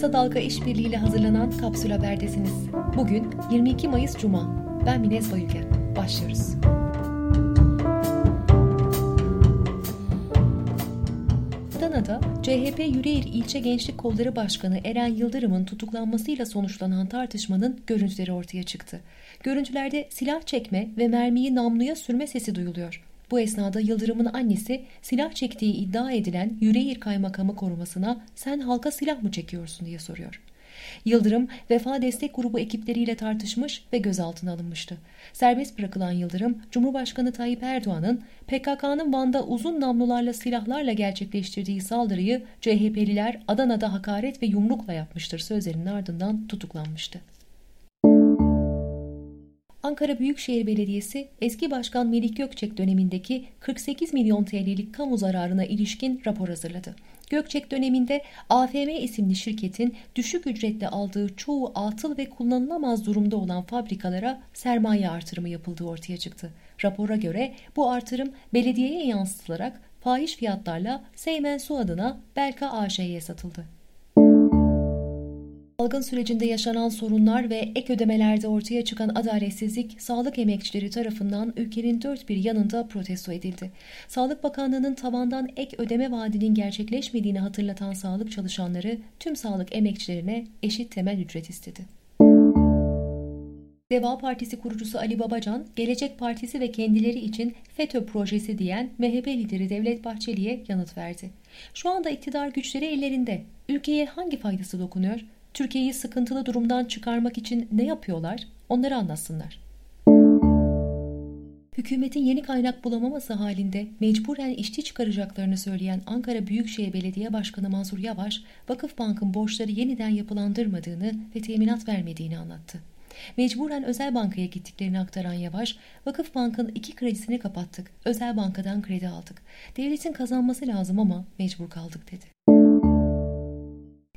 Kısa Dalga işbirliğiyle hazırlanan Kapsül Haber'desiniz. Bugün 22 Mayıs Cuma. Ben Minez Bayülgen. Başlıyoruz. Adana'da CHP Yüreğir İlçe Gençlik Kolları Başkanı Eren Yıldırım'ın tutuklanmasıyla sonuçlanan tartışmanın görüntüleri ortaya çıktı. Görüntülerde silah çekme ve mermiyi namluya sürme sesi duyuluyor. Bu esnada Yıldırım'ın annesi silah çektiği iddia edilen Yüreğir Kaymakamı korumasına sen halka silah mı çekiyorsun diye soruyor. Yıldırım Vefa Destek Grubu ekipleriyle tartışmış ve gözaltına alınmıştı. Serbest bırakılan Yıldırım, Cumhurbaşkanı Tayyip Erdoğan'ın PKK'nın Van'da uzun namlularla silahlarla gerçekleştirdiği saldırıyı CHP'liler Adana'da hakaret ve yumrukla yapmıştır sözlerinin ardından tutuklanmıştı. Ankara Büyükşehir Belediyesi eski başkan Melih Gökçek dönemindeki 48 milyon TL'lik kamu zararına ilişkin rapor hazırladı. Gökçek döneminde AFM isimli şirketin düşük ücretle aldığı çoğu atıl ve kullanılamaz durumda olan fabrikalara sermaye artırımı yapıldığı ortaya çıktı. Rapora göre bu artırım belediyeye yansıtılarak fahiş fiyatlarla Seymen Su adına Belka AŞ'ye satıldı. Salgın sürecinde yaşanan sorunlar ve ek ödemelerde ortaya çıkan adaletsizlik sağlık emekçileri tarafından ülkenin dört bir yanında protesto edildi. Sağlık Bakanlığı'nın tavandan ek ödeme vaadinin gerçekleşmediğini hatırlatan sağlık çalışanları tüm sağlık emekçilerine eşit temel ücret istedi. Deva Partisi kurucusu Ali Babacan, Gelecek Partisi ve kendileri için FETÖ projesi diyen MHP lideri Devlet Bahçeli'ye yanıt verdi. Şu anda iktidar güçleri ellerinde. Ülkeye hangi faydası dokunuyor? Türkiye'yi sıkıntılı durumdan çıkarmak için ne yapıyorlar? Onları anlatsınlar. Hükümetin yeni kaynak bulamaması halinde mecburen işçi çıkaracaklarını söyleyen Ankara Büyükşehir Belediye Başkanı Mansur Yavaş, Vakıfbank'ın borçları yeniden yapılandırmadığını ve teminat vermediğini anlattı. Mecburen özel bankaya gittiklerini aktaran Yavaş, Vakıfbank'ın iki kredisini kapattık, özel bankadan kredi aldık. Devletin kazanması lazım ama mecbur kaldık dedi.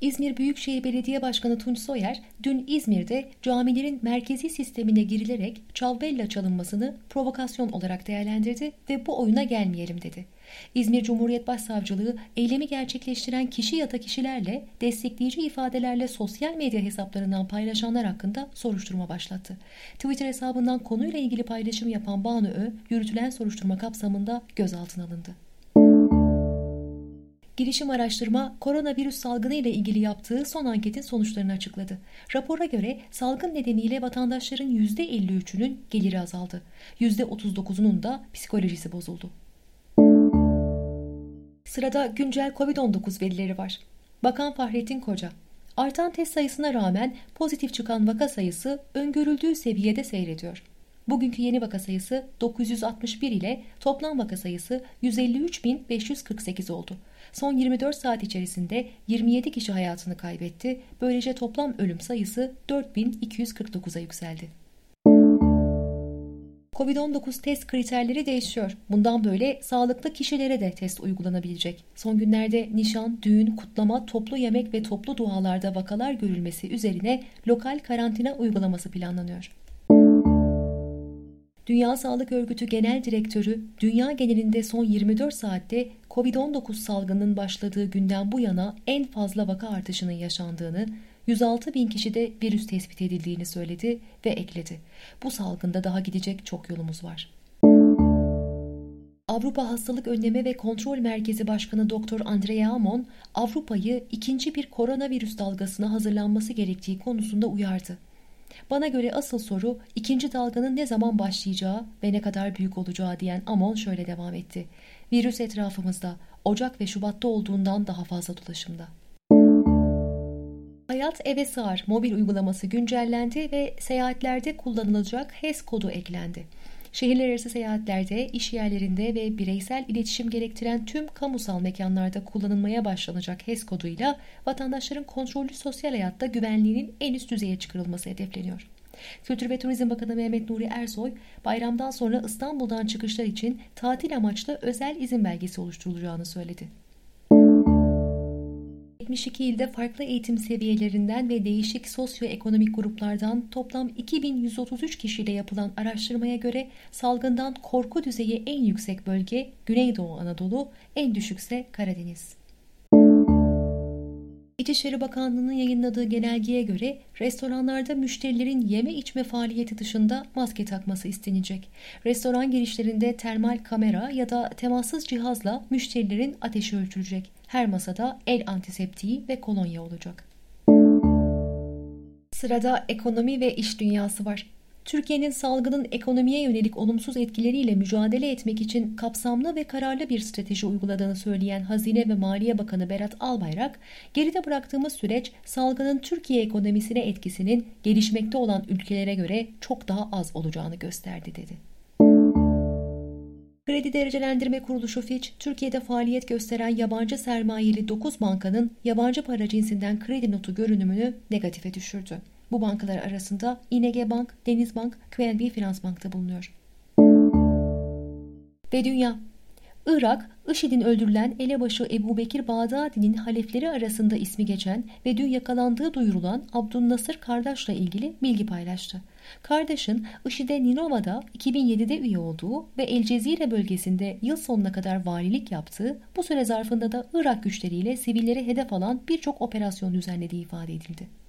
İzmir Büyükşehir Belediye Başkanı Tunç Soyer, dün İzmir'de camilerin merkezi sistemine girilerek çalbella çalınmasını provokasyon olarak değerlendirdi ve bu oyuna gelmeyelim dedi. İzmir Cumhuriyet Başsavcılığı eylemi gerçekleştiren kişi ya da kişilerle destekleyici ifadelerle sosyal medya hesaplarından paylaşanlar hakkında soruşturma başlattı. Twitter hesabından konuyla ilgili paylaşım yapan Banu Ö, yürütülen soruşturma kapsamında gözaltına alındı. Girişim Araştırma, koronavirüs salgını ile ilgili yaptığı son anketin sonuçlarını açıkladı. Rapora göre salgın nedeniyle vatandaşların %53'ünün geliri azaldı. %39'unun da psikolojisi bozuldu. Sırada güncel COVID-19 verileri var. Bakan Fahrettin Koca, artan test sayısına rağmen pozitif çıkan vaka sayısı öngörüldüğü seviyede seyrediyor. Bugünkü yeni vaka sayısı 961 ile toplam vaka sayısı 153.548 oldu. Son 24 saat içerisinde 27 kişi hayatını kaybetti. Böylece toplam ölüm sayısı 4249'a yükseldi. Covid-19 test kriterleri değişiyor. Bundan böyle sağlıklı kişilere de test uygulanabilecek. Son günlerde nişan, düğün, kutlama, toplu yemek ve toplu dualarda vakalar görülmesi üzerine lokal karantina uygulaması planlanıyor. Dünya Sağlık Örgütü Genel Direktörü, dünya genelinde son 24 saatte COVID-19 salgının başladığı günden bu yana en fazla vaka artışının yaşandığını, 106 bin kişide virüs tespit edildiğini söyledi ve ekledi. Bu salgında daha gidecek çok yolumuz var. Avrupa Hastalık Önleme ve Kontrol Merkezi Başkanı Dr. Andrea Amon, Avrupa'yı ikinci bir koronavirüs dalgasına hazırlanması gerektiği konusunda uyardı. Bana göre asıl soru ikinci dalganın ne zaman başlayacağı ve ne kadar büyük olacağı diyen Amon şöyle devam etti. Virüs etrafımızda Ocak ve Şubat'ta olduğundan daha fazla dolaşımda. Hayat Eve Sığar mobil uygulaması güncellendi ve seyahatlerde kullanılacak HES kodu eklendi. Şehirler arası seyahatlerde, iş yerlerinde ve bireysel iletişim gerektiren tüm kamusal mekanlarda kullanılmaya başlanacak HES koduyla vatandaşların kontrollü sosyal hayatta güvenliğinin en üst düzeye çıkarılması hedefleniyor. Kültür ve Turizm Bakanı Mehmet Nuri Ersoy, bayramdan sonra İstanbul'dan çıkışlar için tatil amaçlı özel izin belgesi oluşturulacağını söyledi. 72 ilde farklı eğitim seviyelerinden ve değişik sosyoekonomik gruplardan toplam 2133 kişiyle yapılan araştırmaya göre salgından korku düzeyi en yüksek bölge Güneydoğu Anadolu, en düşükse Karadeniz. İçişleri Bakanlığı'nın yayınladığı genelgeye göre restoranlarda müşterilerin yeme içme faaliyeti dışında maske takması istenecek. Restoran girişlerinde termal kamera ya da temassız cihazla müşterilerin ateşi ölçülecek. Her masada el antiseptiği ve kolonya olacak. Sırada ekonomi ve iş dünyası var. Türkiye'nin salgının ekonomiye yönelik olumsuz etkileriyle mücadele etmek için kapsamlı ve kararlı bir strateji uyguladığını söyleyen Hazine ve Maliye Bakanı Berat Albayrak, geride bıraktığımız süreç salgının Türkiye ekonomisine etkisinin gelişmekte olan ülkelere göre çok daha az olacağını gösterdi dedi. Kredi Derecelendirme Kuruluşu Fitch, Türkiye'de faaliyet gösteren yabancı sermayeli 9 bankanın yabancı para cinsinden kredi notu görünümünü negatife düşürdü. Bu bankalar arasında ING Bank, Denizbank, QNB Finansbank da bulunuyor. Ve dünya Irak, IŞİD'in öldürülen elebaşı Ebu Bekir Bağdadi'nin halefleri arasında ismi geçen ve dün yakalandığı duyurulan Abdülnasır Kardeş'le ilgili bilgi paylaştı. Kardeş'in IŞİD'e Ninova'da 2007'de üye olduğu ve El Cezire bölgesinde yıl sonuna kadar valilik yaptığı, bu süre zarfında da Irak güçleriyle sivilleri hedef alan birçok operasyon düzenlediği ifade edildi.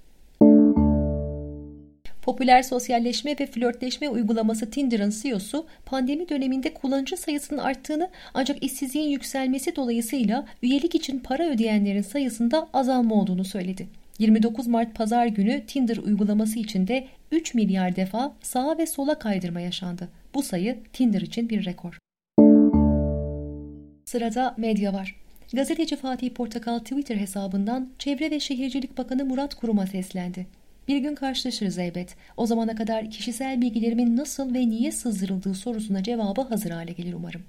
Popüler sosyalleşme ve flörtleşme uygulaması Tinder'ın CEO'su pandemi döneminde kullanıcı sayısının arttığını ancak işsizliğin yükselmesi dolayısıyla üyelik için para ödeyenlerin sayısında azalma olduğunu söyledi. 29 Mart pazar günü Tinder uygulaması içinde 3 milyar defa sağa ve sola kaydırma yaşandı. Bu sayı Tinder için bir rekor. Sırada medya var. Gazeteci Fatih Portakal Twitter hesabından Çevre ve Şehircilik Bakanı Murat Kurum'a seslendi. Bir gün karşılaşırız elbet. O zamana kadar kişisel bilgilerimin nasıl ve niye sızdırıldığı sorusuna cevabı hazır hale gelir umarım.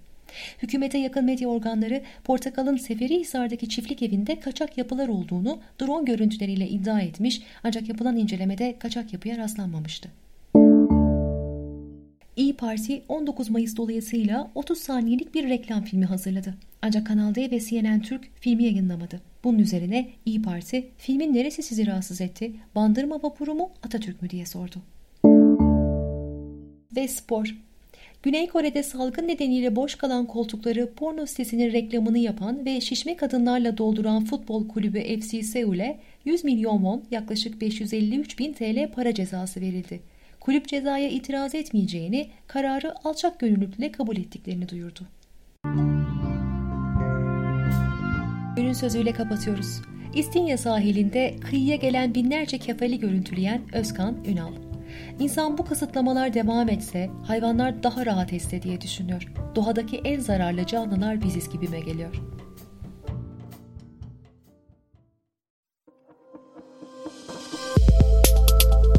Hükümete yakın medya organları Portakal'ın Seferihisar'daki çiftlik evinde kaçak yapılar olduğunu drone görüntüleriyle iddia etmiş ancak yapılan incelemede kaçak yapıya rastlanmamıştı. İyi Parti 19 Mayıs dolayısıyla 30 saniyelik bir reklam filmi hazırladı. Ancak Kanal D ve CNN Türk filmi yayınlamadı. Bunun üzerine İyi Parti filmin neresi sizi rahatsız etti? Bandırma vapuru mu Atatürk mü diye sordu. Ve spor. Güney Kore'de salgın nedeniyle boş kalan koltukları porno sitesinin reklamını yapan ve şişme kadınlarla dolduran futbol kulübü FC Seul'e 100 milyon won yaklaşık 553 bin TL para cezası verildi. Kulüp cezaya itiraz etmeyeceğini, kararı alçak gönüllülükle kabul ettiklerini duyurdu. Günün sözüyle kapatıyoruz. İstinye sahilinde kıyıya gelen binlerce kefali görüntüleyen Özkan Ünal. İnsan bu kısıtlamalar devam etse hayvanlar daha rahat etse diye düşünüyor. Doğadaki en zararlı canlılar biziz gibime geliyor.